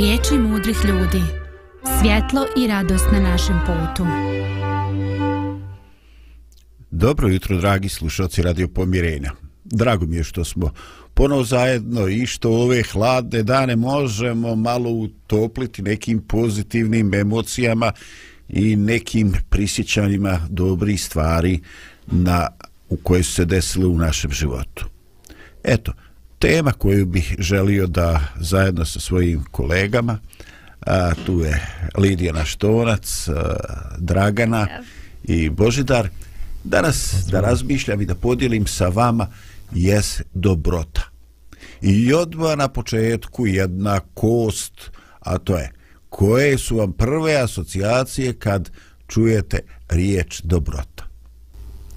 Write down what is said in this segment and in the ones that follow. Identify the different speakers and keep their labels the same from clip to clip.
Speaker 1: Riječi mudrih ljudi. Svjetlo i radost na našem putu.
Speaker 2: Dobro jutro, dragi slušalci Radio Pomirenja. Drago mi je što smo ponovo zajedno i što ove hladne dane možemo malo utopliti nekim pozitivnim emocijama i nekim prisjećanjima dobrih stvari na, u koje su se desile u našem životu. Eto, tema koju bih želio da zajedno sa svojim kolegama, a, tu je Lidija Naštonac, a, Dragana i Božidar, danas da razmišljam i da podijelim sa vama jes dobrota. I odmah na početku jedna kost, a to je koje su vam prve asocijacije kad čujete riječ dobrota.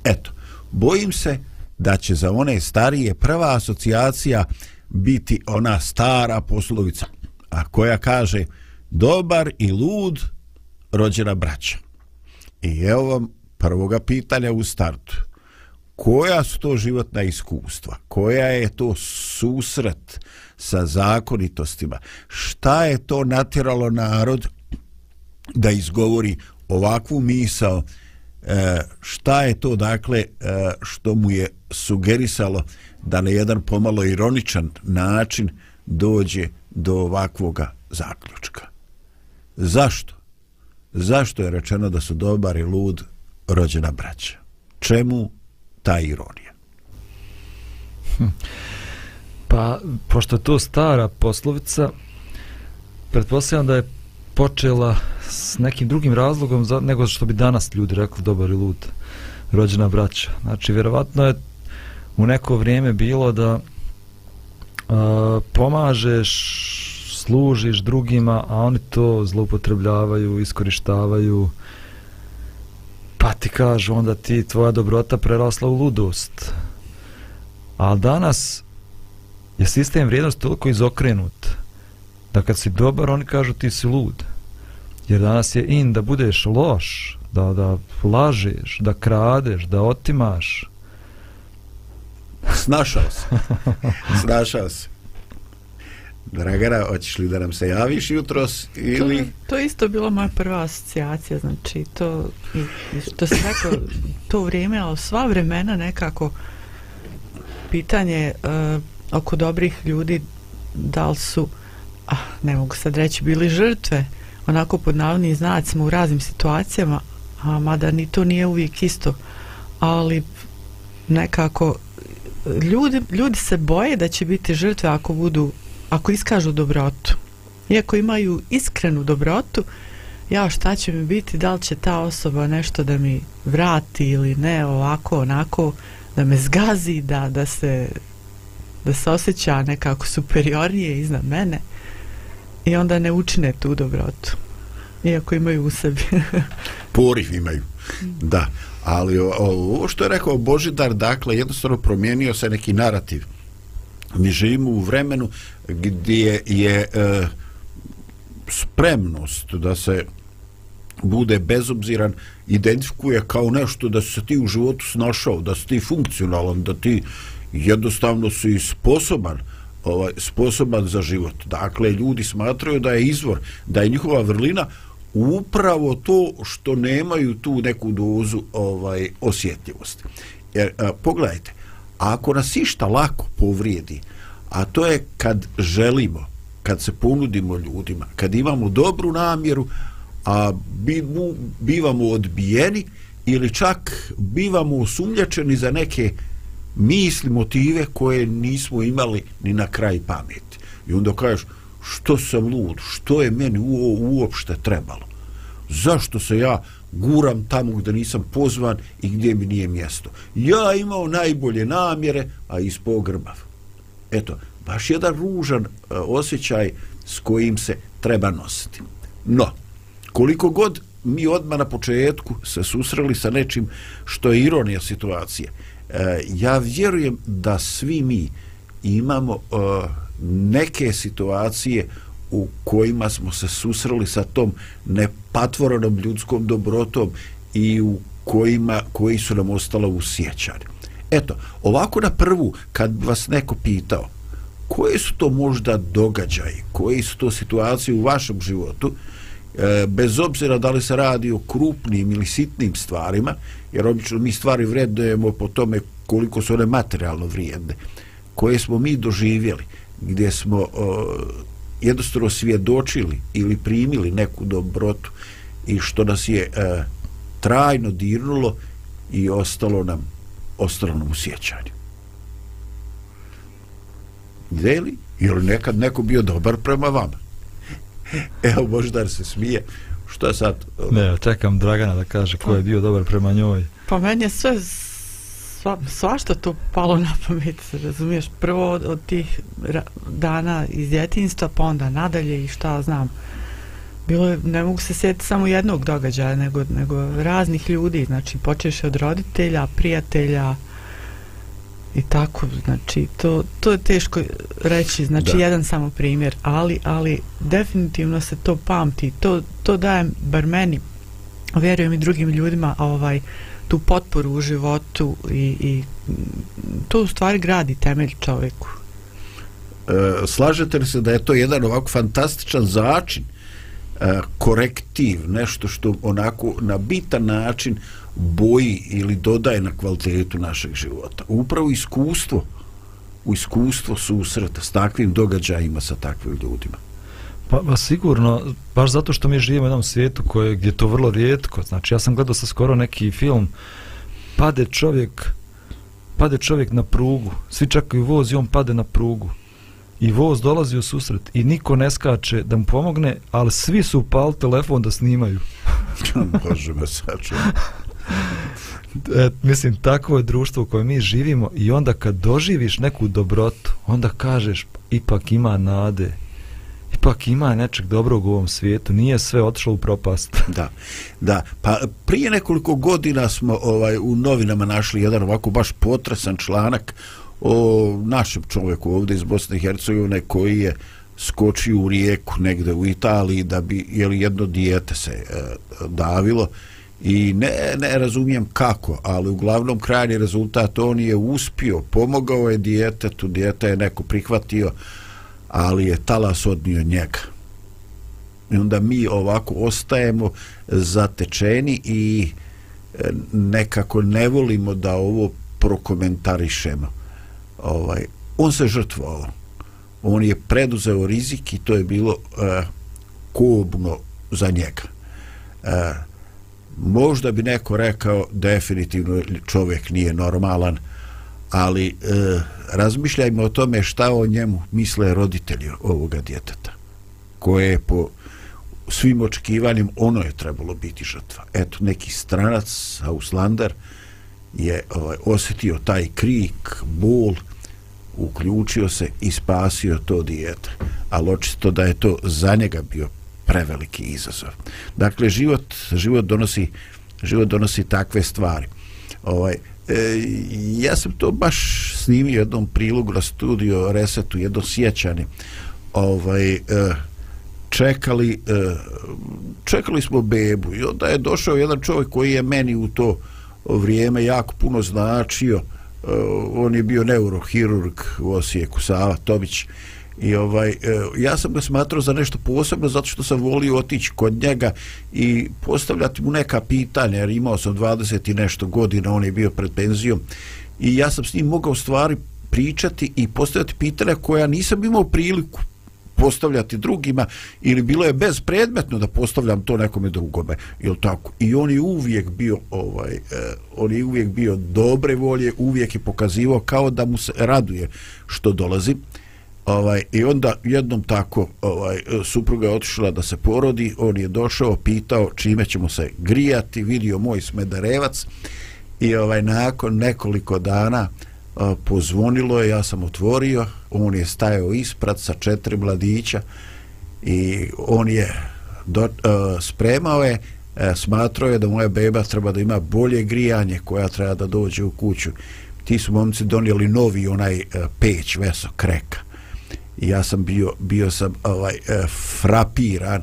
Speaker 2: Eto, bojim se da će za one starije prva asocijacija biti ona stara poslovica, a koja kaže dobar i lud rođena braća. I evo vam prvoga pitanja u startu. Koja su to životna iskustva? Koja je to susret sa zakonitostima? Šta je to natjeralo narod da izgovori ovakvu misao e, šta je to dakle e, što mu je sugerisalo da na jedan pomalo ironičan način dođe do ovakvoga zaključka. Zašto? Zašto je rečeno da su dobar i lud rođena braća? Čemu ta ironija?
Speaker 3: Hm. Pa, pošto je to stara poslovica, pretpostavljam da je počela s nekim drugim razlogom za, nego što bi danas ljudi rekli dobar i lud rođena braća. Znači, vjerovatno je u neko vrijeme bilo da a, pomažeš, služiš drugima, a oni to zloupotrebljavaju, iskorištavaju, pa ti kažu onda ti tvoja dobrota prerasla u ludost. A danas je sistem vrijednosti toliko izokrenut da kad si dobar, oni kažu ti si lud. Jer danas je in da budeš loš, da, da lažeš, da kradeš, da otimaš.
Speaker 2: Snašao se. Snašao se. Dragana, hoćeš li da nam se javiš jutros ili...
Speaker 4: To, to isto bilo moja prva asocijacija, znači to, što se rekao, to vrijeme, ali sva vremena nekako pitanje uh, oko dobrih ljudi, da li su, ah, ne mogu sad reći, bili žrtve, onako pod navodnim znacima u raznim situacijama, a mada ni to nije uvijek isto, ali nekako ljudi, ljudi se boje da će biti žrtve ako budu, ako iskažu dobrotu. Iako imaju iskrenu dobrotu, ja šta će mi biti, da li će ta osoba nešto da mi vrati ili ne, ovako, onako, da me zgazi, da, da se da se osjeća nekako superiornije iznad mene i onda ne učine tu dobrotu iako imaju u sebi.
Speaker 2: Poriv imaju da. Ali ovo što je rekao Božidar dakle jednostavno promijenio se neki narativ. Mi živimo u vremenu gdje je e, spremnost da se bude bezobziran identifikuje kao nešto da se ti u životu snašao da si ti funkcionalan da ti jednostavno si sposoban ovaj, sposoban za život. Dakle, ljudi smatraju da je izvor, da je njihova vrlina upravo to što nemaju tu neku dozu ovaj osjetljivosti. Jer, a, pogledajte, ako nas išta lako povrijedi, a to je kad želimo, kad se ponudimo ljudima, kad imamo dobru namjeru, a bivamo odbijeni ili čak bivamo usumljačeni za neke misli, motive koje nismo imali ni na kraj pameti. I onda kažeš, što sam lud, što je meni u, uopšte trebalo? Zašto se ja guram tamo gdje nisam pozvan i gdje mi nije mjesto? Ja imao najbolje namjere, a ispogrbav. Eto, baš jedan ružan e, osjećaj s kojim se treba nositi. No, koliko god mi odmah na početku se susreli sa nečim što je ironija situacije, e, ja vjerujem da svi mi imamo e, neke situacije u kojima smo se susreli sa tom nepatvorenom ljudskom dobrotom i u kojima, koji su nam ostalo u sjećanju. Eto, ovako na prvu, kad bi vas neko pitao, koje su to možda događaji, koje su to situacije u vašem životu, uh, E, bez obzira da li se radi o krupnim ili sitnim stvarima, jer obično mi stvari vredujemo po tome koliko su one materijalno vrijedne, koje smo mi doživjeli, gdje smo e, jednostavno svjedočili ili primili neku dobrotu i što nas je e, trajno dirnulo i ostalo nam ostalo u sjećanju. Gde li? Ili nekad neko bio dobar prema vama? Evo, možda se smije. Što sad?
Speaker 3: Ne, čekam Dragana da kaže ko je bio dobar prema njoj.
Speaker 4: Pa meni je sve sva, svašta to palo na pamet, razumiješ? Prvo od, od tih dana iz djetinstva, pa onda nadalje i šta znam. Bilo je, ne mogu se sjetiti samo jednog događaja, nego, nego raznih ljudi, znači počeš od roditelja, prijatelja i tako, znači to, to je teško reći, znači da. jedan samo primjer, ali, ali definitivno se to pamti, to, to dajem bar meni, vjerujem i drugim ljudima, ovaj, tu potporu u životu i, i to u stvari gradi temelj čovjeku.
Speaker 2: E, slažete li se da je to jedan ovako fantastičan začin e, korektiv, nešto što onako na bitan način boji ili dodaje na kvalitetu našeg života. Upravo iskustvo u iskustvo susreta s takvim događajima sa takvim ljudima.
Speaker 3: Pa, pa sigurno, baš zato što mi živimo u jednom svijetu koje, gdje je to vrlo rijetko. Znači, ja sam gledao sa skoro neki film, pade čovjek, pade čovjek na prugu, svi čekaju voz i on pade na prugu. I voz dolazi u susret i niko ne skače da mu pomogne, ali svi su upali telefon da snimaju.
Speaker 2: Bože me saču.
Speaker 3: E, mislim, tako je društvo u kojem mi živimo i onda kad doživiš neku dobrotu, onda kažeš, ipak ima nade, ipak ima nečeg dobrog u ovom svijetu, nije sve otišlo u propast.
Speaker 2: Da, da. Pa prije nekoliko godina smo ovaj u novinama našli jedan ovako baš potresan članak o našem čovjeku ovdje iz Bosne i Hercegovine koji je skočio u rijeku negde u Italiji da bi jeli, jedno dijete se e, davilo i ne, ne razumijem kako, ali uglavnom krajni rezultat on je uspio, pomogao je dijetetu, dijeta je neko prihvatio, ali je talas odnio njega. I onda mi ovako ostajemo zatečeni i e, nekako ne volimo da ovo prokomentarišemo. Ovaj, on se žrtvovao. On je preduzeo rizik i to je bilo uh, kobno za njega. Uh, možda bi neko rekao definitivno čovjek nije normalan, ali e, razmišljajmo o tome šta o njemu misle roditelji ovoga djeteta koje je po svim očekivanjem ono je trebalo biti žrtva. Eto neki stranac Auslander je ovaj, osjetio taj krik bol uključio se i spasio to dijete. Ali očito da je to za njega bio preveliki izazov dakle život život donosi život donosi takve stvari ovaj E, ja sam to baš snimio jednom prilogu na studio Resetu, jedno sjećanje. Ovaj, e, čekali, e, čekali smo bebu i onda je došao jedan čovjek koji je meni u to vrijeme jako puno značio. E, on je bio neurohirurg u Osijeku, Sava Tomić. I ovaj, e, ja sam ga smatrao za nešto posebno zato što sam volio otići kod njega i postavljati mu neka pitanja jer imao sam 20 i nešto godina, on je bio pred penzijom. I ja sam s njim mogao stvari pričati i postavljati pitanja koja nisam imao priliku postavljati drugima ili bilo je bezpredmetno da postavljam to nekome drugome ili tako? I on je uvijek bio ovaj eh, on je uvijek bio dobre volje uvijek je pokazivao kao da mu se raduje što dolazi ovaj i onda jednom tako ovaj supruga je otišla da se porodi on je došao pitao čime ćemo se grijati vidio moj smederevac i ovaj nakon nekoliko dana a, pozvonilo je ja sam otvorio
Speaker 5: on je stajao ispred sa četiri mladića i on je do, a, spremao je a, smatrao je da moja beba treba da ima bolje grijanje koja treba da dođe u kuću. Ti su momci donijeli novi onaj e, peć veso kreka i ja sam bio bio sam ovaj uh, frapiran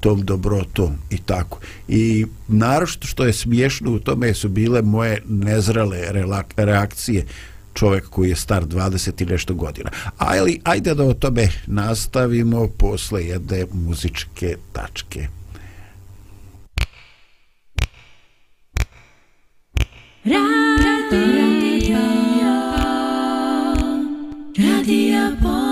Speaker 5: tom dobrotom i tako. I naravno što je smiješno u tome su bile moje nezrele reakcije čovjek koji je star 20 i nešto godina. Ali ajde da o tome nastavimo posle jedne muzičke tačke. Radio, radio, radio,
Speaker 2: radio,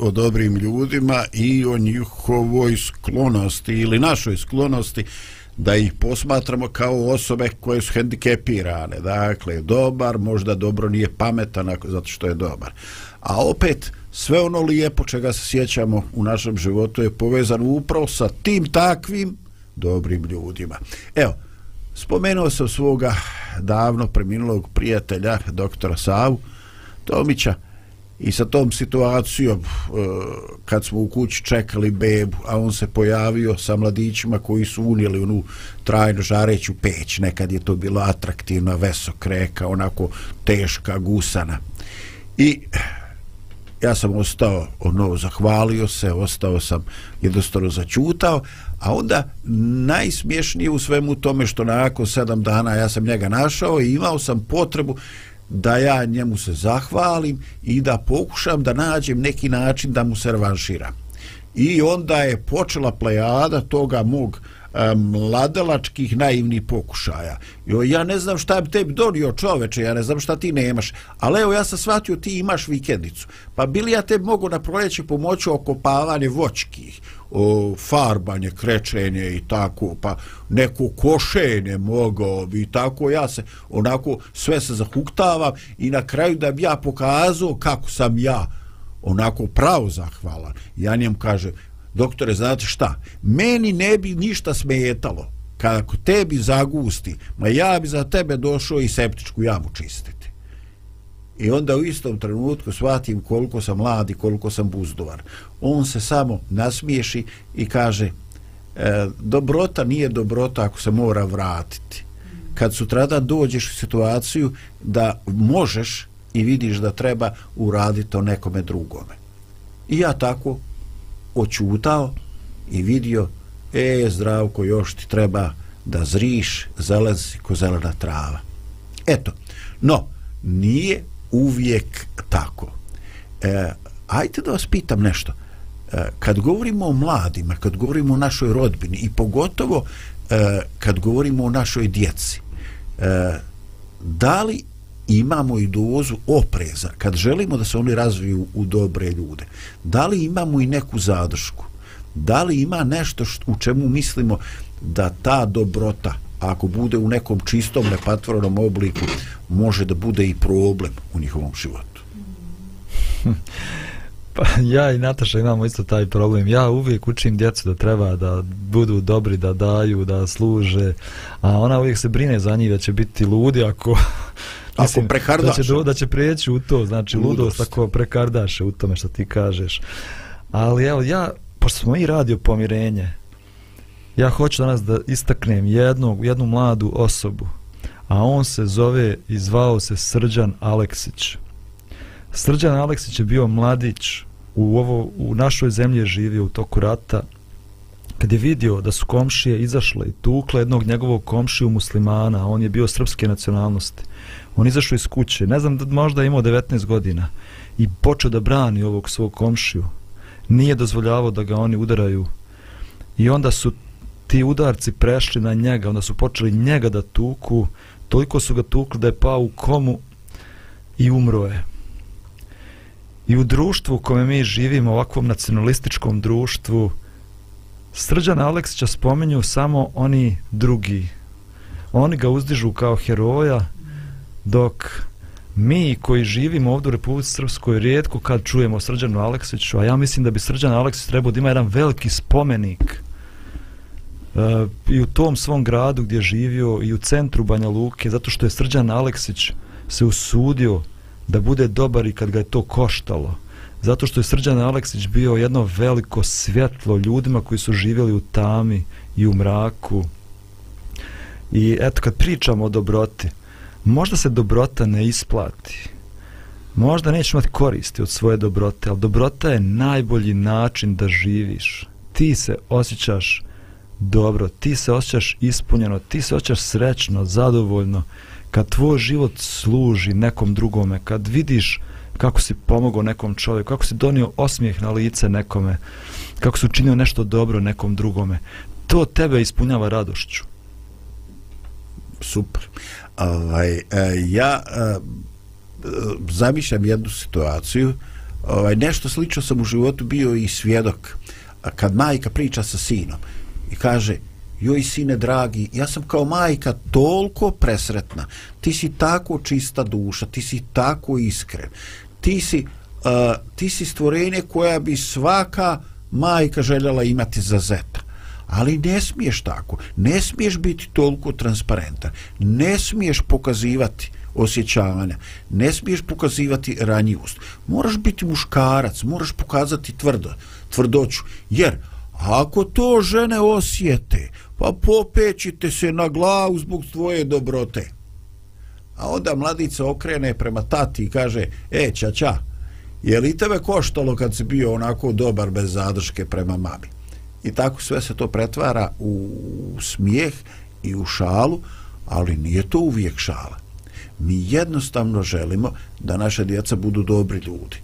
Speaker 2: o dobrim ljudima i o njihovoj sklonosti ili našoj sklonosti da ih posmatramo kao osobe koje su hendikepirane. Dakle, dobar, možda dobro nije pametan zato što je dobar. A opet, sve ono lijepo čega se sjećamo u našem životu je povezano upravo sa tim takvim dobrim ljudima. Evo, spomenuo sam svoga davno preminulog prijatelja, doktora Savu Tomića, i sa tom situacijom eh, kad smo u kući čekali bebu, a on se pojavio sa mladićima koji su unijeli onu trajno žareću peć, nekad je to bilo atraktivna vesok reka, onako teška gusana. I ja sam ostao, ono, zahvalio se, ostao sam jednostavno začutao, a onda najsmješnije u svemu tome što nakon sedam dana ja sam njega našao i imao sam potrebu da ja njemu se zahvalim i da pokušam da nađem neki način da mu se revanširam. I onda je počela plejada toga mog e, mladalačkih naivnih pokušaja. Jo, ja ne znam šta bi tebi donio čoveče, ja ne znam šta ti nemaš, ali evo ja sam shvatio ti imaš vikendicu. Pa bili ja te mogu na proleće pomoći okopavanje voćkih, o, farbanje, krečenje i tako, pa neko košenje mogao i tako ja se onako sve se zahuktavam i na kraju da bi ja pokazao kako sam ja onako pravo zahvalan. Ja njem kažem, doktore, znate šta, meni ne bi ništa smetalo kako tebi zagusti, ma ja bi za tebe došao i septičku jamu čistiti. I onda u istom trenutku shvatim koliko sam mlad i koliko sam buzdovar. On se samo nasmiješi i kaže e, dobrota nije dobrota ako se mora vratiti. Kad sutrada dođeš u situaciju da možeš i vidiš da treba uraditi to nekome drugome. I ja tako očutao i vidio e, zdravko, još ti treba da zriš zelezi ko zelena trava. Eto, no, nije uvijek tako. E, ajte da vas pitam nešto. E, kad govorimo o mladima, kad govorimo o našoj rodbini i pogotovo e, kad govorimo o našoj djeci, e, da li imamo i dozu opreza kad želimo da se oni razviju u dobre ljude da li imamo i neku zadršku da li ima nešto što, u čemu mislimo da ta dobrota ako bude u nekom čistom nepatvornom obliku može da bude i problem u njihovom životu
Speaker 3: Pa ja i Nataša imamo isto taj problem. Ja uvijek učim djecu da treba da budu dobri, da daju, da služe. A ona uvijek se brine za njih da će biti ludi ako
Speaker 2: Mislim, ako prekardaš.
Speaker 3: Da će, do, da će prijeći u to, znači ludost, ludost ako prekardaše u tome što ti kažeš. Ali evo, ja, pošto smo i radio pomirenje, ja hoću danas da istaknem jednog, jednu mladu osobu, a on se zove i zvao se Srđan Aleksić. Srđan Aleksić je bio mladić u, ovo, u našoj zemlji je živio u toku rata, kad je vidio da su komšije izašle i tukle jednog njegovog komšiju muslimana, on je bio srpske nacionalnosti, on izašao iz kuće, ne znam, možda imao 19 godina i počeo da brani ovog svog komšiju. Nije dozvoljavao da ga oni udaraju. I onda su ti udarci prešli na njega, onda su počeli njega da tuku, toliko su ga tukli da je pao u komu i umro je. I u društvu u kome mi živimo, ovakvom nacionalističkom društvu, Srđana Aleksića spomenju samo oni drugi. Oni ga uzdižu kao heroja, dok mi koji živimo ovdje u Republici Srpskoj rijetko kad čujemo Srđanu Aleksiću, a ja mislim da bi Srđan Aleksić trebao da ima jedan veliki spomenik i u tom svom gradu gdje je živio i u centru Banja Luke, zato što je Srđan Aleksić se usudio da bude dobar i kad ga je to koštalo. Zato što je Srđan Aleksić bio jedno veliko svjetlo ljudima koji su živjeli u tami i u mraku. I eto, kad pričamo o dobroti, možda se dobrota ne isplati. Možda nećeš imati koristi od svoje dobrote, ali dobrota je najbolji način da živiš. Ti se osjećaš dobro, ti se osjećaš ispunjeno, ti se osjećaš srećno, zadovoljno, kad tvoj život služi nekom drugome, kad vidiš kako si pomogao nekom čovjeku, kako si donio osmijeh na lice nekome, kako si učinio nešto dobro nekom drugome, to tebe ispunjava radošću.
Speaker 2: Super. Ovaj, e, ja e, zamišljam jednu situaciju, ovaj, nešto slično sam u životu bio i svjedok, kad majka priča sa sinom i kaže, joj sine dragi, ja sam kao majka toliko presretna, ti si tako čista duša, ti si tako iskren, ti si, uh, ti si stvorenje koja bi svaka majka željela imati za zeta. Ali ne smiješ tako, ne smiješ biti toliko transparentan, ne smiješ pokazivati osjećavanja, ne smiješ pokazivati ranjivost. Moraš biti muškarac, moraš pokazati tvrdo, tvrdoću, jer ako to žene osjete, pa popećite se na glavu zbog tvoje dobrote. A onda mladica okrene prema tati i kaže, e, ča, ča, je li tebe koštalo kad si bio onako dobar bez zadrške prema mami? I tako sve se to pretvara u smijeh i u šalu, ali nije to uvijek šala. Mi jednostavno želimo da naše djeca budu dobri ljudi,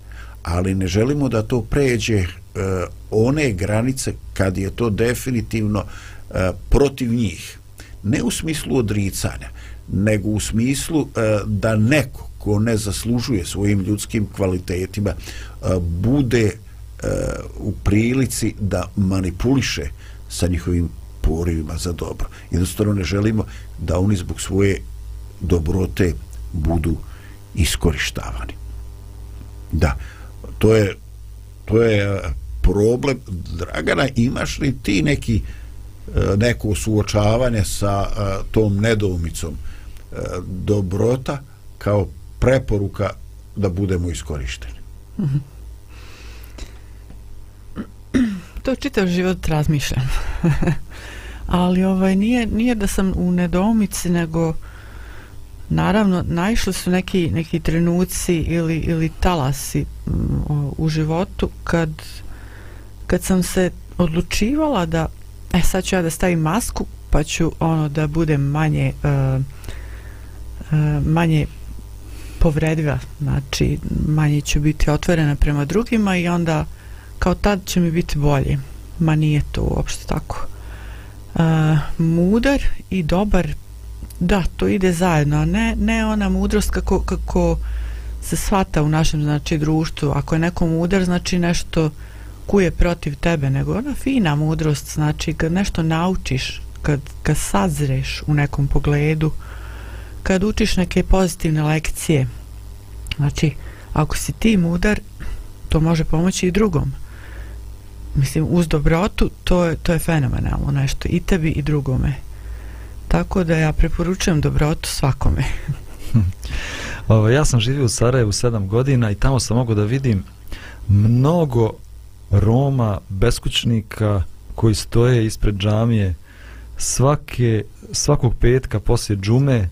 Speaker 2: ali ne želimo da to pređe Eh, one granice kad je to definitivno eh, protiv njih. Ne u smislu odricanja, nego u smislu eh, da neko ko ne zaslužuje svojim ljudskim kvalitetima bude u prilici da manipuliše sa njihovim porivima za dobro. Jednostavno ne želimo da oni zbog svoje dobrote budu iskorištavani. Da, to je to je problem. Dragana, imaš li ti neki e, neko suočavanje sa e, tom nedoumicom e, dobrota kao preporuka da budemo iskorišteni.
Speaker 4: To čitav život razmišljam. Ali ovaj nije nije da sam u nedoumici nego naravno naišli su neki neki trenuci ili ili talasi mm, u životu kad kad sam se odlučivala da e sad ću ja da stavim masku pa ću ono da budem manje uh, uh, manje povrediva, znači manje ću biti otvorena prema drugima i onda kao tad će mi biti bolje. Ma nije to uopšte tako. Uh, mudar i dobar, da, to ide zajedno, a ne, ne ona mudrost kako, kako se svata u našem znači društvu. Ako je neko mudar, znači nešto ko je protiv tebe, nego ona fina mudrost, znači kad nešto naučiš, kad, kad sazreš u nekom pogledu, kad učiš neke pozitivne lekcije znači ako si ti mudar to može pomoći i drugom. Mislim uz dobrotu to je, to je fenomenalno nešto i tebi i drugome. Tako da ja preporučujem dobrotu svakome.
Speaker 3: Ovo, ja sam živio u Sarajevu sedam godina i tamo sam mogu da vidim mnogo Roma, beskućnika koji stoje ispred džamije svake, svakog petka poslije džume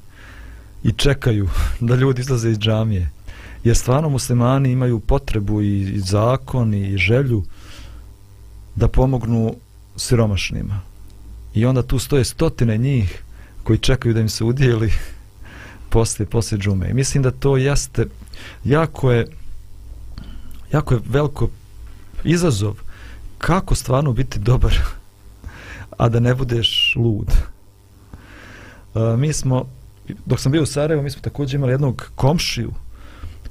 Speaker 3: i čekaju da ljudi izlaze iz džamije. Jer stvarno muslimani imaju potrebu i zakon i želju da pomognu siromašnima. I onda tu stoje stotine njih koji čekaju da im se udijeli posle, posle džume. I mislim da to jeste jako je jako je veliko izazov kako stvarno biti dobar a da ne budeš lud. Uh, mi smo dok sam bio u Sarajevu, mi smo također imali jednog komšiju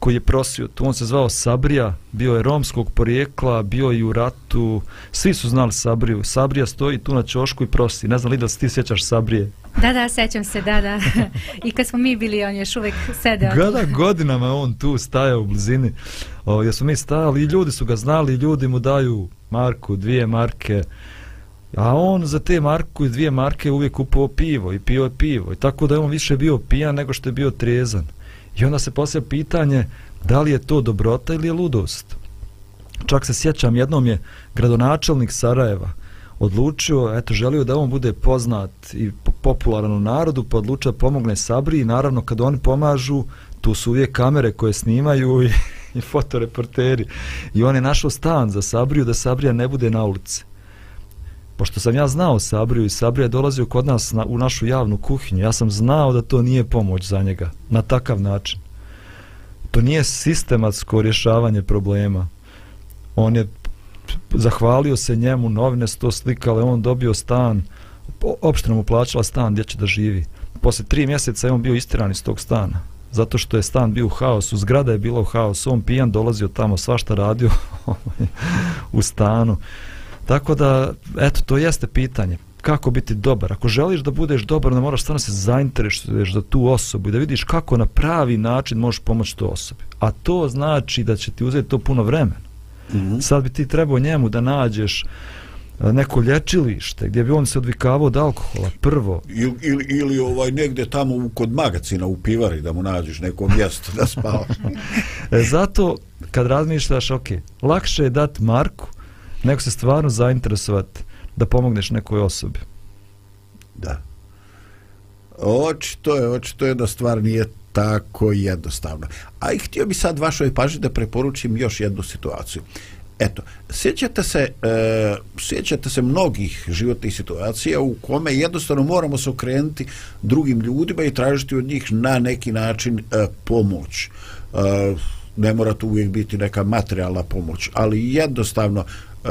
Speaker 3: koji je prosio, tu on se zvao Sabrija, bio je romskog porijekla, bio i u ratu, svi su znali Sabriju. Sabrija stoji tu na čošku i prosi. Ne znam li da se ti sjećaš Sabrije?
Speaker 1: Da, da, sećam se, da, da. I kad smo mi bili, on još uvijek sedeo.
Speaker 3: Gada godinama on tu staja u blizini. O, jer smo mi stajali i ljudi su ga znali, ljudi mu daju marku, dvije marke. A on za te marku i dvije marke uvijek kupovao pivo i pio je pivo. I tako da je on više bio pijan nego što je bio trezan. I onda se postavlja pitanje da li je to dobrota ili je ludost. Čak se sjećam, jednom je gradonačelnik Sarajeva odlučio, eto, želio da on bude poznat i popularan u narodu, pa odlučio da pomogne Sabri i naravno kad oni pomažu, tu su uvijek kamere koje snimaju i, i fotoreporteri. I on je našao stan za Sabriju da Sabrija ne bude na ulici pošto sam ja znao Sabriju i Sabrija dolazio kod nas na, u našu javnu kuhinju, ja sam znao da to nije pomoć za njega na takav način. To nije sistematsko rješavanje problema. On je zahvalio se njemu, novine su to slikale, on dobio stan, opština mu plaćala stan gdje će da živi. Posle tri mjeseca je on bio istiran iz tog stana. zato što je stan bio u haosu, zgrada je bila u haosu, on pijan dolazio tamo, svašta radio u stanu. Tako da, eto, to jeste pitanje kako biti dobar. Ako želiš da budeš dobar, onda moraš stvarno se zainteresuješ za tu osobu i da vidiš kako na pravi način možeš pomoći tu osobi. A to znači da će ti uzeti to puno vremena. Mm -hmm. Sad bi ti trebao njemu da nađeš neko lječilište gdje bi on se odvikavao od alkohola prvo
Speaker 2: ili, ili, ili ovaj negdje tamo kod magacina u pivari da mu nađeš neko mjesto da spava
Speaker 3: e, zato kad razmišljaš ok, lakše je dati Marku nego se stvarno zainteresovati da pomogneš nekoj osobi.
Speaker 2: Da. Očito je, očito je da stvar nije tako jednostavna. A i htio bi sad vašoj pažnji da preporučim još jednu situaciju. Eto, sjećate se, e, sjećate se mnogih životnih situacija u kome jednostavno moramo se okrenuti drugim ljudima i tražiti od njih na neki način e, pomoć. E, ne mora to uvijek biti neka materijalna pomoć, ali jednostavno E,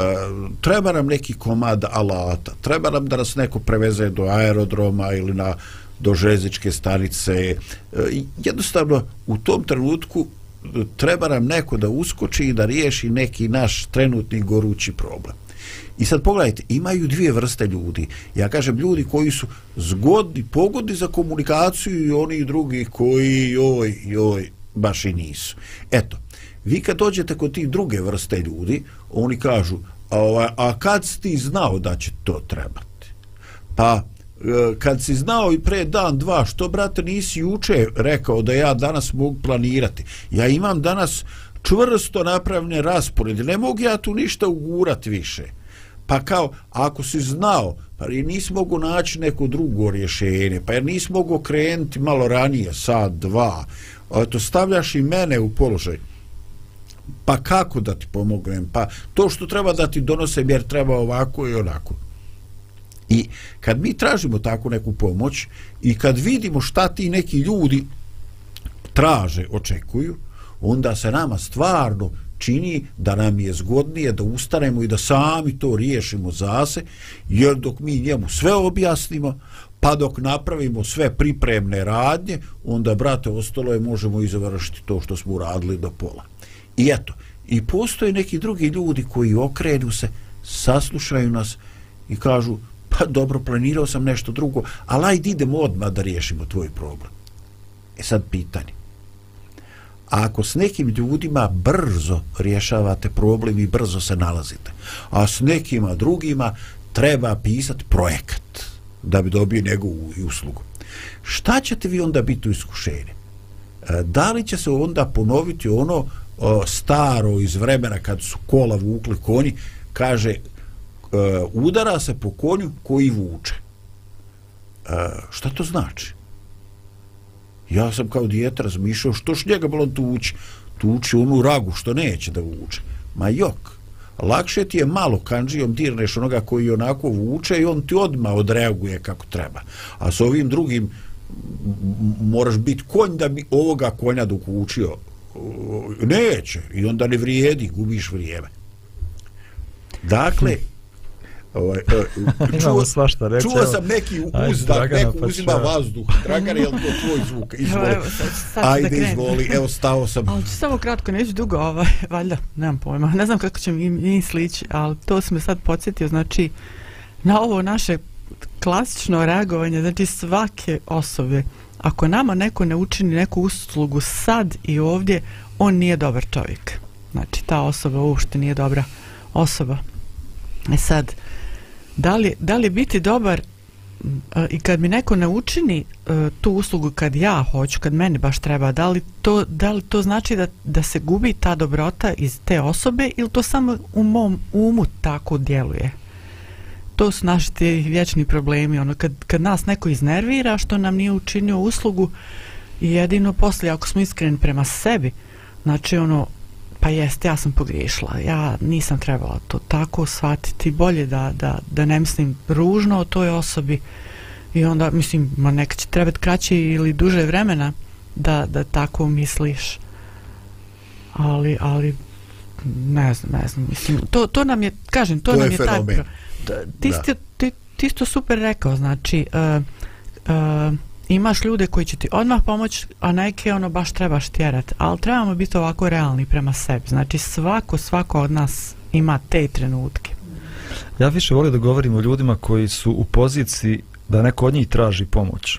Speaker 2: treba nam neki komad alata, treba nam da nas neko preveze do aerodroma ili na do žezičke stanice. E, jednostavno, u tom trenutku e, treba nam neko da uskoči i da riješi neki naš trenutni gorući problem. I sad pogledajte, imaju dvije vrste ljudi. Ja kažem ljudi koji su zgodni, pogodni za komunikaciju i oni drugi koji joj, joj, baš i nisu. Eto, vi kad dođete kod tih druge vrste ljudi, oni kažu, a, ovaj, a kad si ti znao da će to trebati? Pa, e, kad si znao i pre dan, dva, što, brate, nisi juče rekao da ja danas mogu planirati? Ja imam danas čvrsto napravljene rasporede, ne mogu ja tu ništa ugurati više. Pa kao, ako si znao, pa i nisi mogu naći neko drugo rješenje, pa jer nisi mogu krenuti malo ranije, sad, dva, to stavljaš i mene u položaj pa kako da ti pomognem, pa to što treba da ti donosem jer treba ovako i onako. I kad mi tražimo takvu neku pomoć i kad vidimo šta ti neki ljudi traže, očekuju, onda se nama stvarno čini da nam je zgodnije da ustanemo i da sami to riješimo za se, jer dok mi njemu sve objasnimo, pa dok napravimo sve pripremne radnje, onda, brate, ostalo je možemo i završiti to što smo uradili do pola. I eto, i postoje neki drugi ljudi koji okrenu se, saslušaju nas i kažu, pa dobro, planirao sam nešto drugo, ali ajde idemo odmah da riješimo tvoj problem. E sad pitanje. A ako s nekim ljudima brzo rješavate problem i brzo se nalazite, a s nekima drugima treba pisati projekat da bi dobio njegovu uslugu, šta ćete vi onda biti u iskušenju? E, da li će se onda ponoviti ono o, staro iz vremena kad su kola vukli konji, kaže e, udara se po konju koji vuče. E, šta to znači? Ja sam kao dijete razmišljao što š njega bilo tući? Tući onu ragu što neće da vuče. Ma jok, lakše ti je malo kanđijom dirneš onoga koji onako vuče i on ti odma odreaguje kako treba. A s ovim drugim moraš biti konj da bi ovoga konja dok učio neće i onda ne vrijedi, gubiš vrijeme. Dakle, ovaj, e, čuo, svašta reći, čuo sam neki uzdak, neko pa uzima vazduh. Dragan, je li to tvoj zvuk? Izvoli. Evo, evo, sad, sad Ajde, izvoli, evo, stao sam.
Speaker 4: Ali ću samo kratko, neću dugo, ovaj, valjda, nemam pojma. Ne znam kako će mi, mi slići, ali to sam me sad podsjetio, znači, na ovo naše klasično reagovanje, znači svake osobe, ako nama neko ne učini neku uslugu sad i ovdje, on nije dobar čovjek. Znači, ta osoba uopšte nije dobra osoba. E sad, da li, da li biti dobar e, i kad mi neko ne učini e, tu uslugu kad ja hoću, kad meni baš treba, da li to, da li to znači da, da se gubi ta dobrota iz te osobe ili to samo u mom umu tako djeluje? To su naši ti vječni problemi ono kad, kad nas neko iznervira što nam nije učinio uslugu jedino poslije ako smo iskreni prema sebi znači ono pa jeste ja sam pogriješila ja nisam trebala to tako shvatiti bolje da, da, da ne mislim ružno o toj osobi i onda mislim ma neka će trebati kraće ili duže vremena da, da tako misliš. Ali ali ne znam, ne znam mislim, to, to nam je kažem, to, to nam je, je taj ti, ti, ti, ti isto super rekao, znači uh, uh, imaš ljude koji će ti odmah pomoći, a neke ono baš trebaš tjerat. Ali trebamo biti ovako realni prema sebi. Znači svako, svako od nas ima te trenutke.
Speaker 3: Ja više volim da govorim o ljudima koji su u poziciji da neko od njih traži pomoć.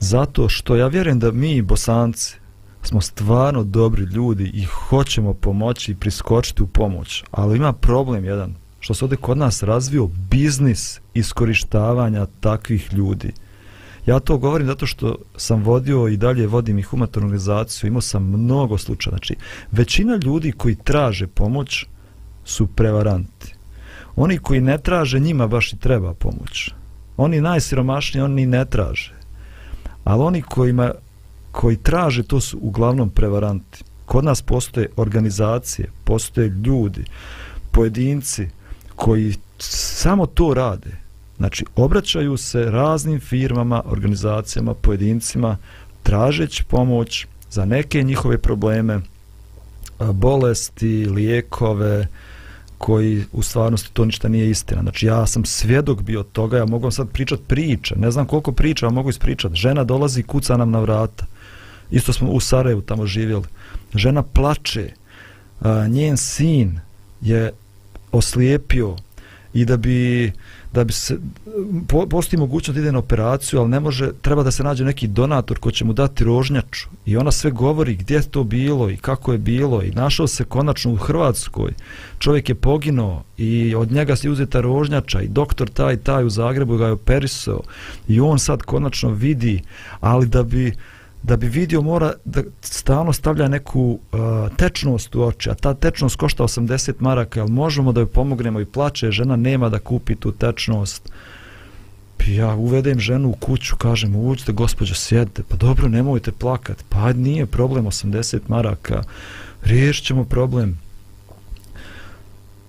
Speaker 3: Zato što ja vjerujem da mi, bosanci, smo stvarno dobri ljudi i hoćemo pomoći i priskočiti u pomoć. Ali ima problem jedan, što se ovdje kod nas razvio biznis iskorištavanja takvih ljudi. Ja to govorim zato što sam vodio i dalje vodim i humanitarnu organizaciju, imao sam mnogo slučaja. Znači, većina ljudi koji traže pomoć su prevaranti. Oni koji ne traže, njima baš i treba pomoć. Oni najsiromašniji, oni ne traže. Ali oni kojima, koji traže, to su uglavnom prevaranti. Kod nas postoje organizacije, postoje ljudi, pojedinci koji samo to rade. Znači, obraćaju se raznim firmama, organizacijama, pojedincima, tražeći pomoć za neke njihove probleme, bolesti, lijekove, koji u stvarnosti to ništa nije istina. Znači ja sam svjedok bio toga, ja mogu vam sad pričat priče, ne znam koliko priča, ja mogu ispričat. Žena dolazi i kuca nam na vrata. Isto smo u Sarajevu tamo živjeli. Žena plače, njen sin je oslijepio i da bi da bi se po, postoji mogućnost da ide na operaciju, ali ne može, treba da se nađe neki donator ko će mu dati rožnjaču. I ona sve govori gdje je to bilo i kako je bilo i našao se konačno u Hrvatskoj. Čovjek je poginuo i od njega se uzeta rožnjača i doktor taj taj u Zagrebu ga je operisao. I on sad konačno vidi, ali da bi da bi vidio mora da stalno stavlja neku uh, tečnost u oči, a ta tečnost košta 80 maraka, ali možemo da joj pomognemo? I plače, žena nema da kupi tu tečnost. Ja uvedem ženu u kuću, kažem, uđite gospođo, sjedite, pa dobro, nemojte plakat, pa nije problem 80 maraka, riješit ćemo problem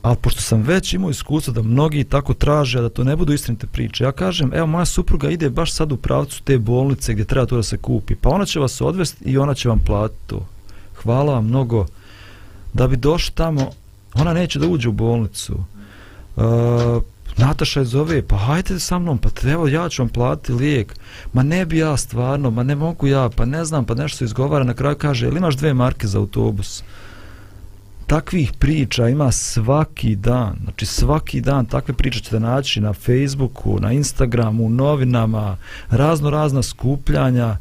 Speaker 3: ali pošto sam već imao iskustvo da mnogi tako traže, a da to ne budu istinite priče, ja kažem, evo moja supruga ide baš sad u pravcu te bolnice gdje treba to da se kupi, pa ona će vas odvesti i ona će vam platiti to. Hvala vam mnogo. Da bi došli tamo, ona neće da uđe u bolnicu. Uh, Nataša je zove, pa hajde sa mnom, pa evo ja ću vam platiti lijek. Ma ne bi ja stvarno, ma ne mogu ja, pa ne znam, pa nešto se izgovara, na kraju kaže, ili imaš dve marke za autobus? Takvih priča ima svaki dan, znači svaki dan takve priče ćete naći na Facebooku, na Instagramu, u novinama, razno razna skupljanja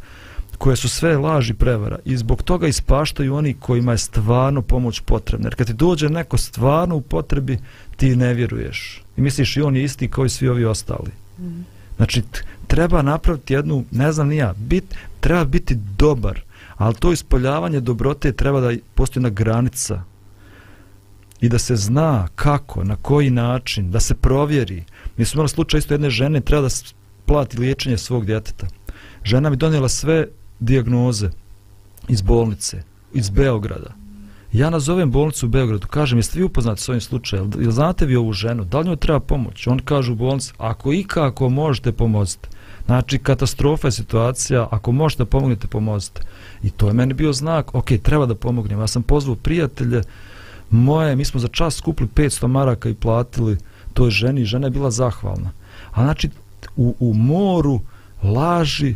Speaker 3: koje su sve laži prevara i zbog toga ispaštaju oni kojima je stvarno pomoć potrebna. Jer kad ti dođe neko stvarno u potrebi, ti ne vjeruješ. I misliš i on je isti kao i svi ovi ostali. Mm. Znači, treba napraviti jednu, ne znam nija, bit, treba biti dobar, ali to ispoljavanje dobrote treba da postoji na granica i da se zna kako, na koji način, da se provjeri. Mi smo imali slučaj isto jedne žene, treba da plati liječenje svog djeteta. Žena mi donijela sve dijagnoze iz bolnice, iz Beograda. Ja nazovem bolnicu u Beogradu, kažem, jeste vi upoznati s ovim slučajem, ili znate vi ovu ženu, da li njoj treba pomoć? On kaže u bolnici, ako i kako možete pomozite. Znači, katastrofa je situacija, ako možete pomognete, pomozite. I to je meni bio znak, ok, treba da pomognem. Ja sam pozvao prijatelje, moje, mi smo za čas skupili 500 maraka i platili toj ženi, žena je bila zahvalna. A znači, u, u moru laži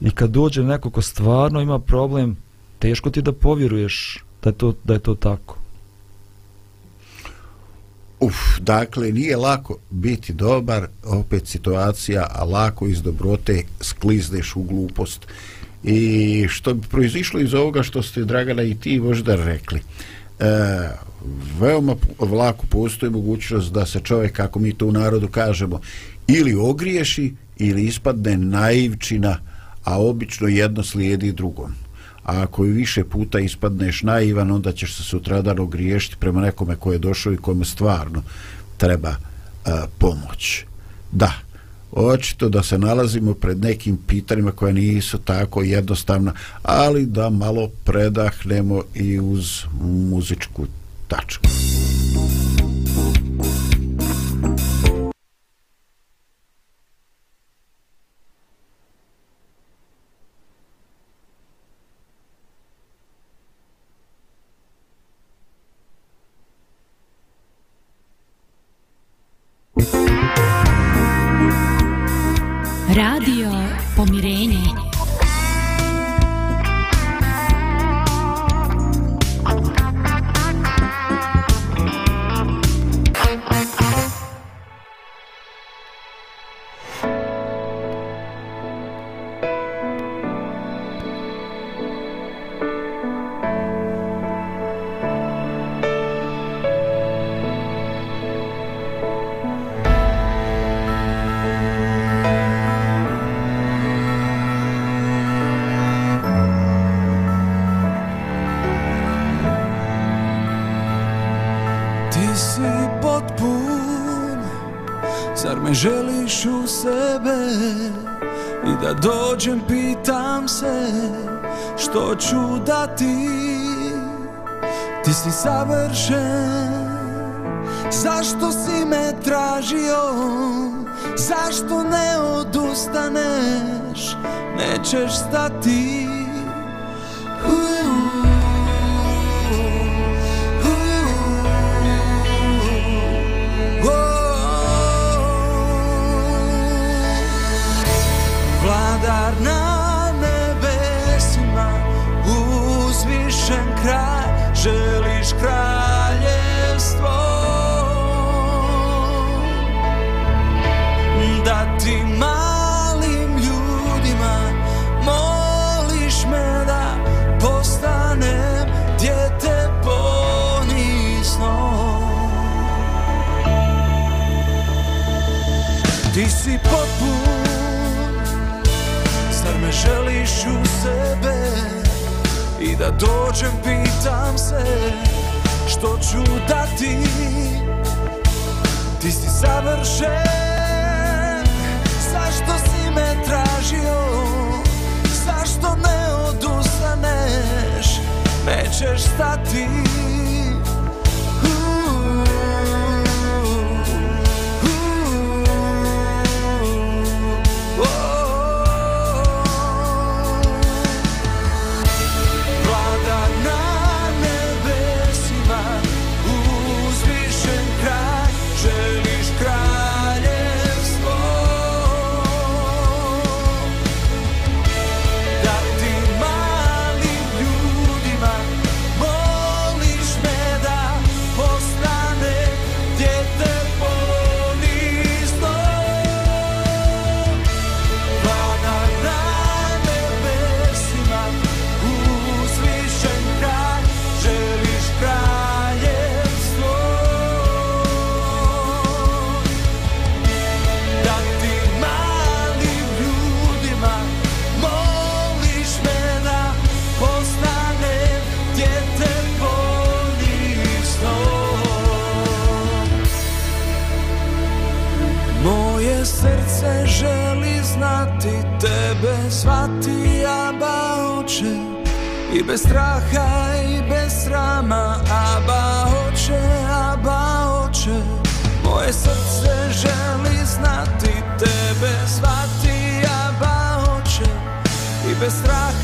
Speaker 3: i kad dođe neko ko stvarno ima problem, teško ti da povjeruješ da je to, da je to tako.
Speaker 2: Uf, dakle, nije lako biti dobar, opet situacija, a lako iz dobrote sklizneš u glupost. I što bi proizišlo iz ovoga što ste, Dragana, i ti možda rekli, e, veoma vlaku postoji mogućnost da se čovjek, kako mi to u narodu kažemo, ili ogriješi ili ispadne naivčina, a obično jedno slijedi drugom. A ako i više puta ispadneš naivan, onda ćeš se sutradan ogriješiti prema nekome koje je došao i kome stvarno treba e, pomoć. Da, očito da se nalazimo pred nekim pitanjima koja nisu tako jednostavna, ali da malo predahnemo i uz muzičku tačku.
Speaker 1: Kraj, želiš
Speaker 5: kraljevstvo. Da ti malim ljudima moliš me da postanem djete ponisno. Ti si poput, zar me želiš u sebe? I da dođem pitam se što ću dati? Ti si savršen zašto si me tražio? Zašto ne odustaneš? Nećeš stati. I bez straha i bez srama Aba oče, aba oče Moje srce želi znati Tebe svati, aba oče I bez straha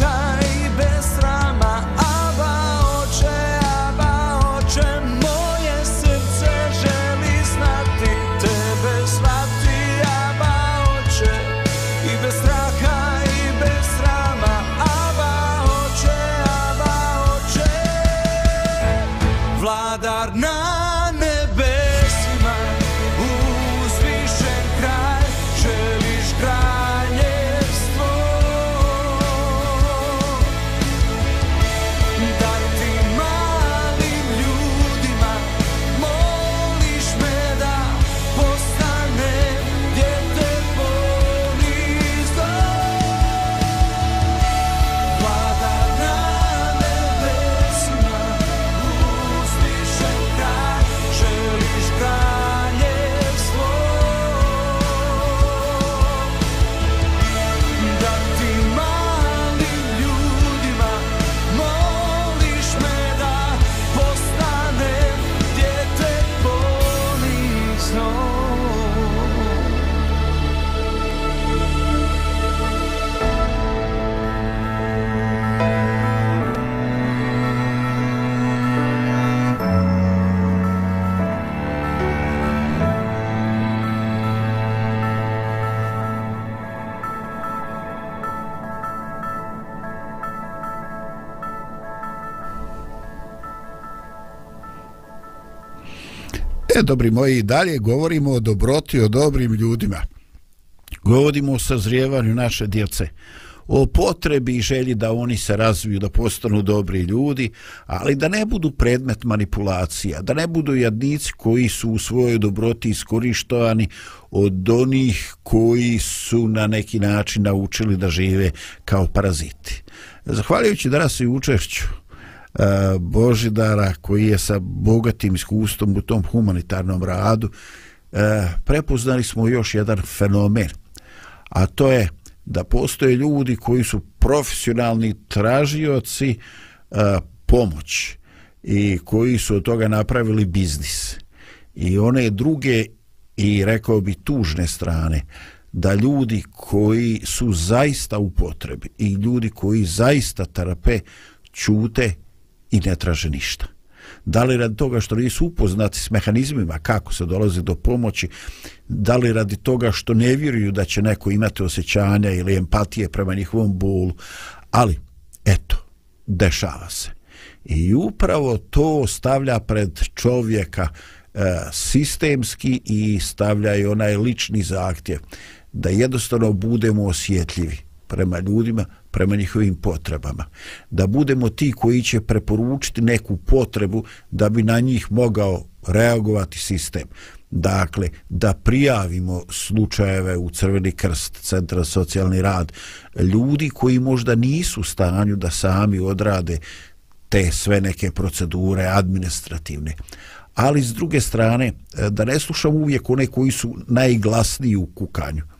Speaker 2: E, dobri moji, dalje govorimo o dobroti, o dobrim ljudima. Govorimo o sazrijevanju naše djece o potrebi i želji da oni se razviju, da postanu dobri ljudi, ali da ne budu predmet manipulacija, da ne budu jadnici koji su u svojoj dobroti iskorištovani od onih koji su na neki način naučili da žive kao paraziti. Zahvaljujući danas i učešću E, Božidara koji je sa bogatim iskustvom u tom humanitarnom radu, e, prepoznali smo još jedan fenomen, a to je da postoje ljudi koji su profesionalni tražioci pomoći pomoć i koji su od toga napravili biznis. I one druge i rekao bi tužne strane da ljudi koji su zaista u potrebi i ljudi koji zaista terape čute i ne traže ništa. Da li radi toga što nisu upoznati s mehanizmima kako se dolazi do pomoći, da li radi toga što ne vjeruju da će neko imati osjećanja ili empatije prema njihovom bolu, ali eto, dešava se. I upravo to stavlja pred čovjeka e, sistemski i stavlja i onaj lični zahtjev da jednostavno budemo osjetljivi prema ljudima, prema njihovim potrebama. Da budemo ti koji će preporučiti neku potrebu da bi na njih mogao reagovati sistem. Dakle, da prijavimo slučajeve u Crveni krst, Centra socijalni rad, ljudi koji možda nisu u stanju da sami odrade te sve neke procedure administrativne. Ali s druge strane, e, da ne slušamo uvijek one koji su najglasniji u kukanju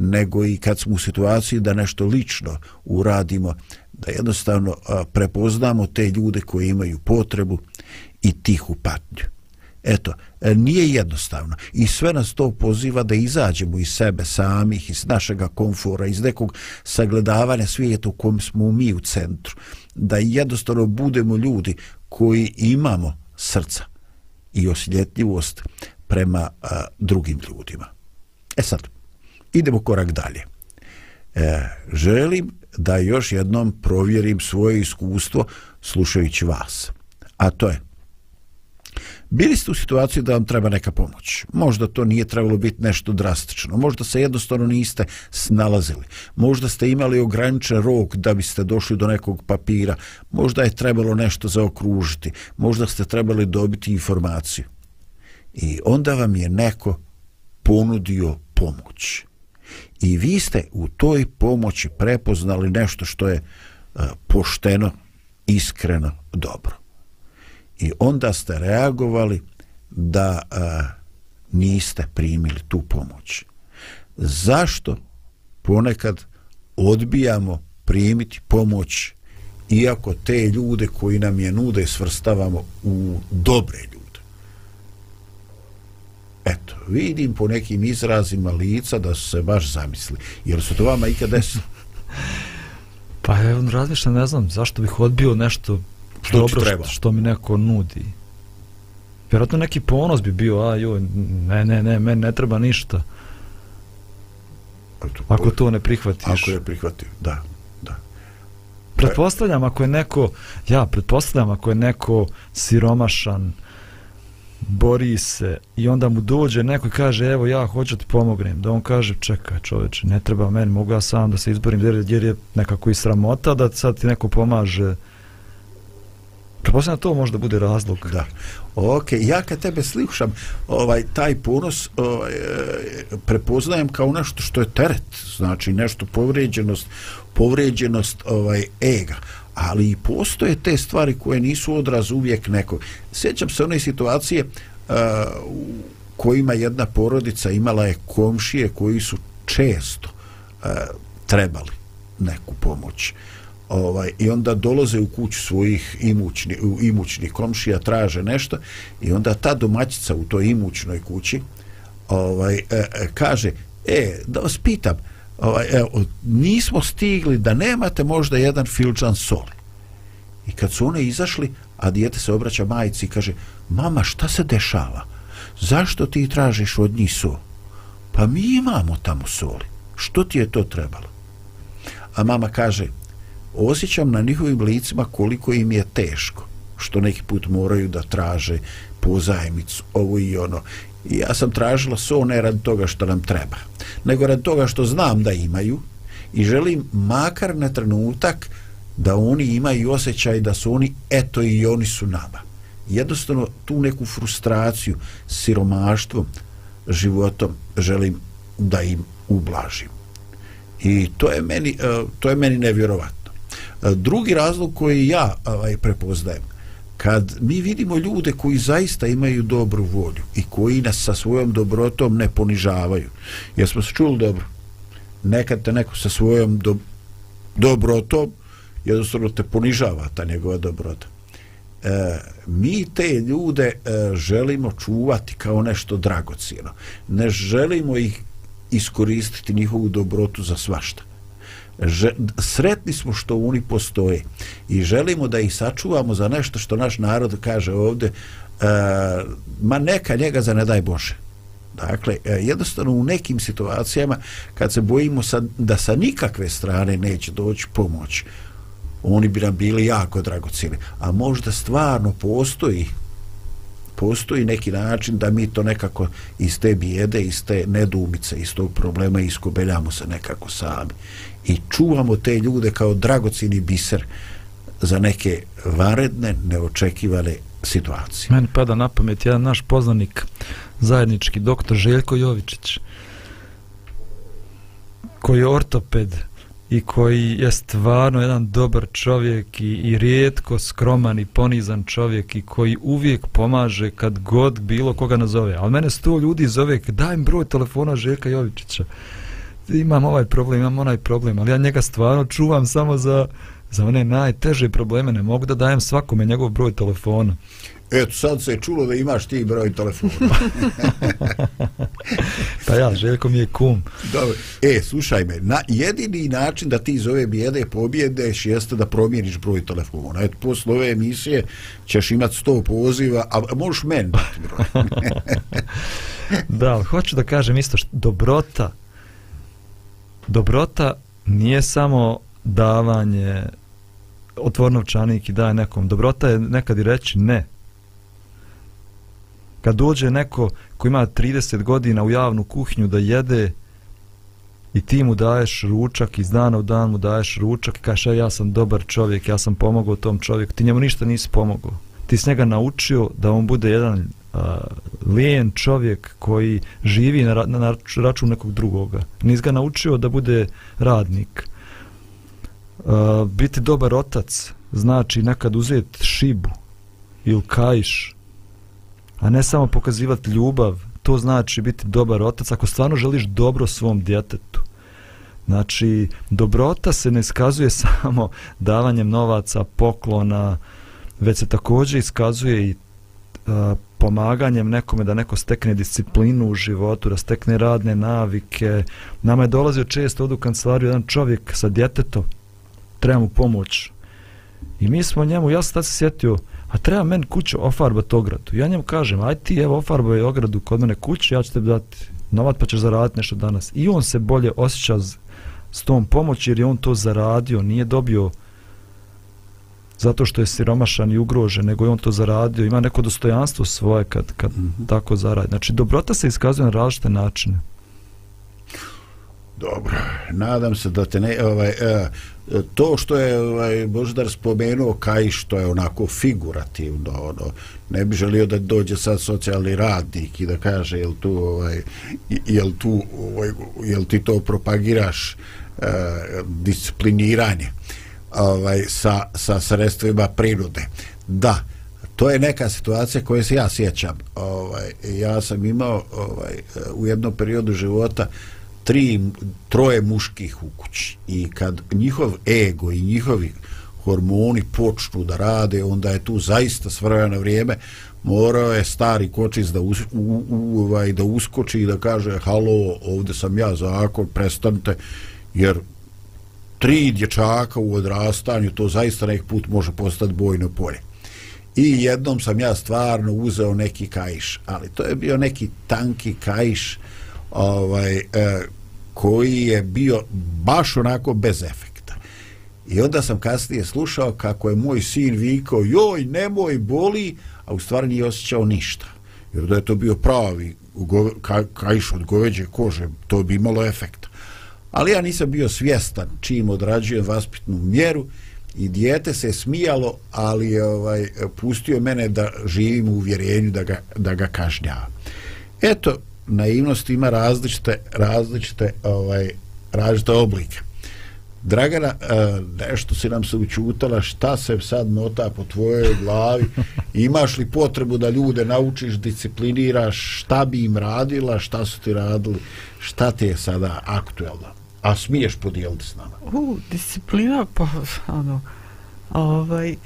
Speaker 2: nego i kad smo u situaciji da nešto lično uradimo, da jednostavno prepoznamo te ljude koji imaju potrebu i tihu patnju. Eto, e, nije jednostavno i sve nas to poziva da izađemo iz sebe samih, iz našega komfora, iz nekog sagledavanja svijeta u kom smo mi u centru, da jednostavno budemo ljudi koji imamo srca i osjetljivost prema a, drugim ljudima. E sad, idemo korak dalje. E, želim da još jednom provjerim svoje iskustvo slušajući vas. A to je, bili ste u situaciji da vam treba neka pomoć. Možda to nije trebalo biti nešto drastično. Možda se jednostavno niste snalazili. Možda ste imali ograničen rok da biste došli do nekog papira. Možda je trebalo nešto zaokružiti. Možda ste trebali dobiti informaciju. I onda vam je neko ponudio pomoć i vi ste u toj pomoći prepoznali nešto što je e, pošteno, iskreno, dobro. I onda ste reagovali da e, niste primili tu pomoć. Zašto ponekad odbijamo primiti pomoć iako te ljude koji nam je nude svrstavamo u dobre ljude? Eto, vidim po nekim izrazima lica da su se baš zamisli. Jer su to vama ikad desilo?
Speaker 3: pa evo, razmišljam, ne znam, zašto bih odbio nešto
Speaker 2: što
Speaker 3: dobro
Speaker 2: treba?
Speaker 3: Što, što mi neko nudi. Vjerojatno neki ponos bi bio, a joj, ne, ne, ne, meni ne treba ništa. Ako to ne prihvatiš.
Speaker 2: Ako je prihvatio, da, da.
Speaker 3: Pretpostavljam ako je neko, ja pretpostavljam ako je neko siromašan, bori se i onda mu dođe neko i kaže evo ja hoću ti pomognem da on kaže čekaj čovječe ne treba meni mogu ja sam da se izborim jer, jer je nekako i sramota da sad ti neko pomaže Prepostavljam to možda bude razlog.
Speaker 2: Da. Ok, ja kad tebe slušam, ovaj, taj ponos ovaj, e, prepoznajem kao nešto što je teret, znači nešto povređenost, povređenost ovaj, ega ali i postoje te stvari koje nisu odraz uvijek neko. Sjećam se one situacije uh, u kojima jedna porodica imala je komšije koji su često uh, trebali neku pomoć. Ovaj, I onda dolaze u kuću svojih imućni, imućnih komšija, traže nešto i onda ta domaćica u toj imućnoj kući ovaj, e, e kaže, e, da vas pitam, ovaj, evo, nismo stigli da nemate možda jedan filčan soli. I kad su one izašli, a dijete se obraća majici i kaže, mama, šta se dešava? Zašto ti tražiš od njih sol? Pa mi imamo tamo soli. Što ti je to trebalo? A mama kaže, osjećam na njihovim licima koliko im je teško što neki put moraju da traže pozajmicu, ovo i ono. I ja sam tražila so ne rad toga što nam treba, nego rad toga što znam da imaju i želim makar na trenutak da oni imaju osjećaj da su oni, eto i oni su nama. Jednostavno tu neku frustraciju, siromaštvom, životom želim da im ublažim. I to je meni, e, to je meni nevjerovatno. E, drugi razlog koji ja ovaj, prepoznajem, kad mi vidimo ljude koji zaista imaju dobru volju i koji nas sa svojom dobrotom ne ponižavaju, jer smo se čuli dobro, nekad te neko sa svojom do, dobrotom jednostavno te ponižava ta njegova dobrota. E, mi te ljude e, želimo čuvati kao nešto dragocijeno. Ne želimo ih iskoristiti njihovu dobrotu za svašta. Že, sretni smo što oni postoje i želimo da ih sačuvamo za nešto što naš narod kaže ovde e, ma neka njega za ne daj Bože. Dakle, e, jednostavno u nekim situacijama kad se bojimo sa, da sa nikakve strane neće doći pomoć, oni bi nam bili jako dragocili. A možda stvarno postoji postoji neki način da mi to nekako iz te bijede, iz te nedumice, iz tog problema iskobeljamo se nekako sami. I čuvamo te ljude kao dragocini biser za neke varedne, neočekivane situacije.
Speaker 3: Meni pada na pamet jedan naš poznanik, zajednički doktor Željko Jovičić, koji je ortoped, i koji je stvarno jedan dobar čovjek i, i rijetko skroman i ponizan čovjek i koji uvijek pomaže kad god bilo koga nazove. Ali mene sto ljudi zove, daj mi broj telefona Željka Jovičića. Imam ovaj problem, imam onaj problem, ali ja njega stvarno čuvam samo za, za one najteže probleme. Ne mogu da dajem svakome njegov broj telefona.
Speaker 2: Eto, sad se je čulo da imaš ti broj telefona.
Speaker 3: pa ja, Željko mi je kum.
Speaker 2: Dobro. E, slušaj me, na, jedini način da ti iz ove bijede pobjedeš jeste da promijeniš broj telefona. Eto, posle ove emisije ćeš imat sto poziva, a možeš meni dati broj.
Speaker 3: da, hoću da kažem isto što dobrota, dobrota nije samo davanje otvornovčanik i daje nekom. Dobrota je nekad i reći ne kad dođe neko ko ima 30 godina u javnu kuhinju da jede i ti mu daješ ručak iz dana u dan mu daješ ručak i kažeš e, ja sam dobar čovjek, ja sam pomogao tom čovjeku, ti njemu ništa nisi pomogao. Ti s njega naučio da on bude jedan lijen čovjek koji živi na, na, na račun nekog drugoga. Nis ga naučio da bude radnik. A, biti dobar otac znači nekad uzeti šibu ili kajš a ne samo pokazivati ljubav, to znači biti dobar otac ako stvarno želiš dobro svom djetetu. Znači, dobrota se ne iskazuje samo davanjem novaca, poklona, već se također iskazuje i a, pomaganjem nekome da neko stekne disciplinu u životu, da stekne radne navike. Nama je dolazio često od u kancelariju jedan čovjek sa djetetom, treba mu pomoć. I mi smo njemu, ja sam tad se sjetio, a treba men kuću ofarbati ogradu. Ja njemu kažem, aj ti evo ofarbaj ogradu kod mene kući, ja ću te dati novac pa ćeš zaraditi nešto danas. I on se bolje osjeća s tom pomoći jer je on to zaradio, nije dobio zato što je siromašan i ugrožen, nego je on to zaradio, ima neko dostojanstvo svoje kad, kad mm -hmm. tako zaradi. Znači, dobrota se iskazuje na različite načine.
Speaker 2: Dobro, nadam se da te ne, ovaj, e, to što je ovaj, Boždar spomenuo kaj što je onako figurativno, ono, ne bi želio da dođe sad socijalni radnik i da kaže jel tu, ovaj, jel tu, ovaj, jel ti to propagiraš e, discipliniranje ovaj, sa, sa sredstvima prinude. Da, to je neka situacija koje se ja sjećam. Ovaj, ja sam imao ovaj, u jednom periodu života tri, troje muških u kući i kad njihov ego i njihovi hormoni počnu da rade, onda je tu zaista svrveno vrijeme morao je stari kočic da, us, u, u, ovaj, da uskoči i da kaže halo, ovdje sam ja zakon, prestanite, jer tri dječaka u odrastanju, to zaista nek put može postati bojno polje. I jednom sam ja stvarno uzeo neki kajš, ali to je bio neki tanki kajš, ovaj, e, koji je bio baš onako bez efekta. I onda sam kasnije slušao kako je moj sin vikao, joj, nemoj, boli, a u stvari nije osjećao ništa. Jer da je to bio pravi kajš od goveđe kože, to bi imalo efekta. Ali ja nisam bio svjestan čim odrađujem vaspitnu mjeru i dijete se smijalo, ali je ovaj, pustio mene da živim u uvjerenju da ga, da ga kažnjava. Eto, naivnost ima različite, različite, ovaj, različite oblike. Dragana, e, nešto si nam se učutala, šta se sad nota po tvojoj glavi? Imaš li potrebu da ljude naučiš, discipliniraš, šta bi im radila, šta su ti radili, šta ti je sada aktuelno? A smiješ podijeliti s nama?
Speaker 4: U, disciplina, pa, ono, ovaj,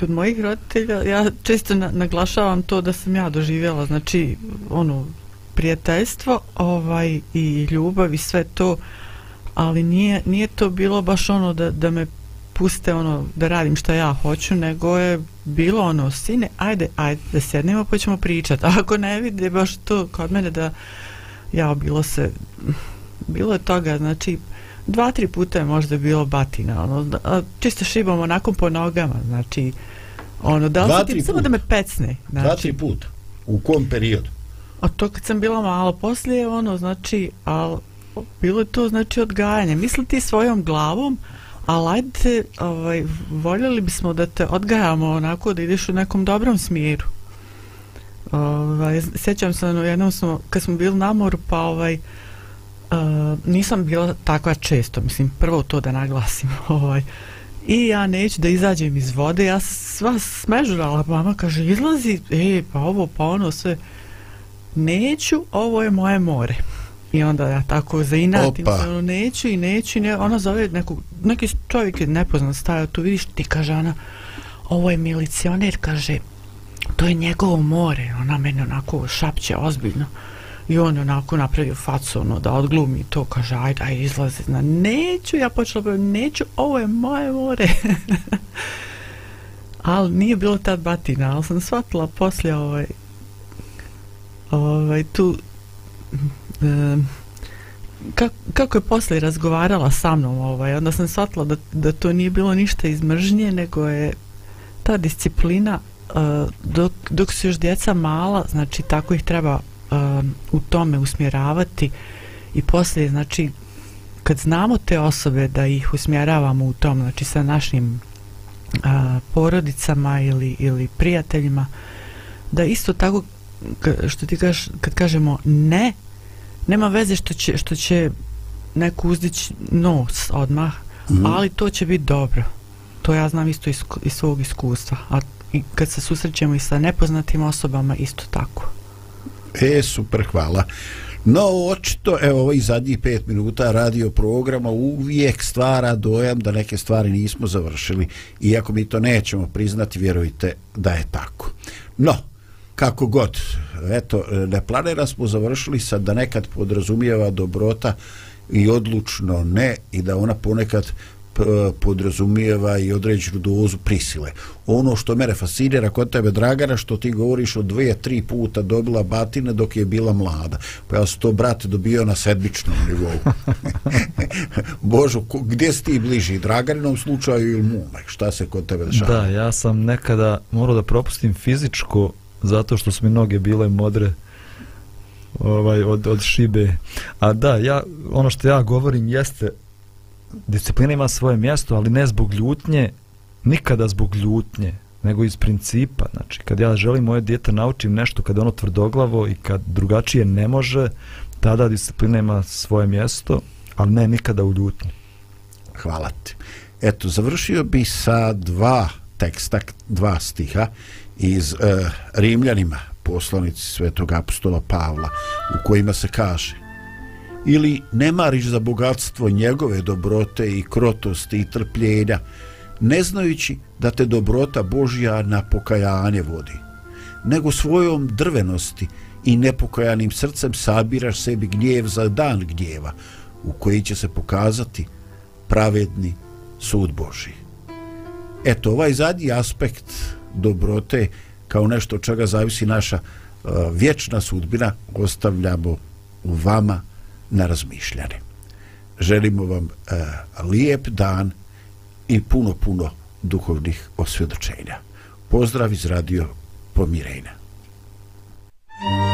Speaker 4: kod mojih roditelja, ja često na, naglašavam to da sam ja doživjela, znači, ono, prijateljstvo, ovaj, i ljubav i sve to, ali nije, nije to bilo baš ono da, da me puste ono da radim šta ja hoću, nego je bilo ono, sine, ajde, ajde, da sednemo pa ćemo pričati. A ako ne vide baš to kod mene da ja bilo se, bilo je toga, znači, dva, tri puta je možda bilo batina, ono, čisto šibam onako po nogama, znači, ono, da li ti samo da me pecne.
Speaker 2: Znači, dva, tri puta? U kom periodu?
Speaker 4: A to kad sam bila malo poslije, ono, znači, al bilo je to znači odgajanje. Misli ti svojom glavom, ali ajde, ovaj, voljeli bismo da te odgajamo onako da ideš u nekom dobrom smjeru. Ovaj, sjećam se, no, jednom smo, kad smo bili na moru, pa ovaj, uh, nisam bila takva često, mislim, prvo to da naglasim. Ovaj, I ja neću da izađem iz vode, ja sva smežurala, mama kaže, izlazi, e, pa ovo, pa ono, sve. Neću, ovo je moje more. I onda ja tako zainatim se, ono, neću i neću ne, ona zove nekog, neki čovjek je nepoznat stajao tu, vidiš ti, kaže ona, ovo je milicioner, kaže, to je njegovo more, ona mene onako šapće ozbiljno. I on je onako napravio facu, ono, da odglumi to, kaže, ajde, ajde, izlazi, zna, neću, ja počela bi, neću, ovo je moje more. ali nije bilo tad batina, ali sam shvatila poslije, ovaj, ovaj, tu, kako, kako je posle razgovarala sa mnom ovaj, onda sam shvatila da, da to nije bilo ništa iz mržnje nego je ta disciplina uh, dok, dok su još djeca mala znači tako ih treba uh, u tome usmjeravati i posle znači kad znamo te osobe da ih usmjeravamo u tom znači sa našim uh, porodicama ili, ili prijateljima da isto tako što ti kažeš kad kažemo ne nema veze što će, što će neko uzdići nos odmah, mm. ali to će biti dobro. To ja znam isto iz, iz svog iskustva. A i kad se susrećemo i sa nepoznatim osobama, isto tako.
Speaker 2: E, super, hvala. No, očito, evo, ovaj zadnjih pet minuta radio programa uvijek stvara dojam da neke stvari nismo završili. Iako mi to nećemo priznati, vjerujte da je tako. No, kako god, eto, ne planera smo završili sa da nekad podrazumijeva dobrota i odlučno ne i da ona ponekad podrazumijeva i određenu dozu prisile. Ono što mene fascinira kod tebe, Dragana, što ti govoriš o dvije, tri puta dobila batine dok je bila mlada. Pa ja sam to, brate, dobio na sedmičnom nivou. Božo, gdje si ti bliži? Draganinom slučaju ili mome? Šta se kod tebe dešava?
Speaker 3: Da, ja sam nekada morao da propustim fizičko zato što su mi noge bile modre ovaj od od šibe. A da, ja ono što ja govorim jeste disciplina ima svoje mjesto, ali ne zbog ljutnje, nikada zbog ljutnje, nego iz principa. Znači, kad ja želim moje dijete naučim nešto, kad ono tvrdoglavo i kad drugačije ne može, tada disciplina ima svoje mjesto, ali ne nikada u ljutnji.
Speaker 2: Hvala ti. Eto, završio bi sa dva teksta, dva stiha iz uh, Rimljanima, poslanici svetog apostola Pavla, u kojima se kaže ili ne mariš za bogatstvo njegove dobrote i krotosti i trpljenja, ne znajući da te dobrota Božja na pokajanje vodi, nego svojom drvenosti i nepokajanim srcem sabiraš sebi gnjev za dan gnjeva, u koji će se pokazati pravedni sud Boži. Eto, ovaj zadnji aspekt dobrote kao nešto od čega zavisi naša uh, vječna sudbina ostavljamo u vama na razmišljanje. Želimo vam e, lijep dan i puno, puno duhovnih osvjedočenja. Pozdrav iz Radio Pomirejna. Thank you.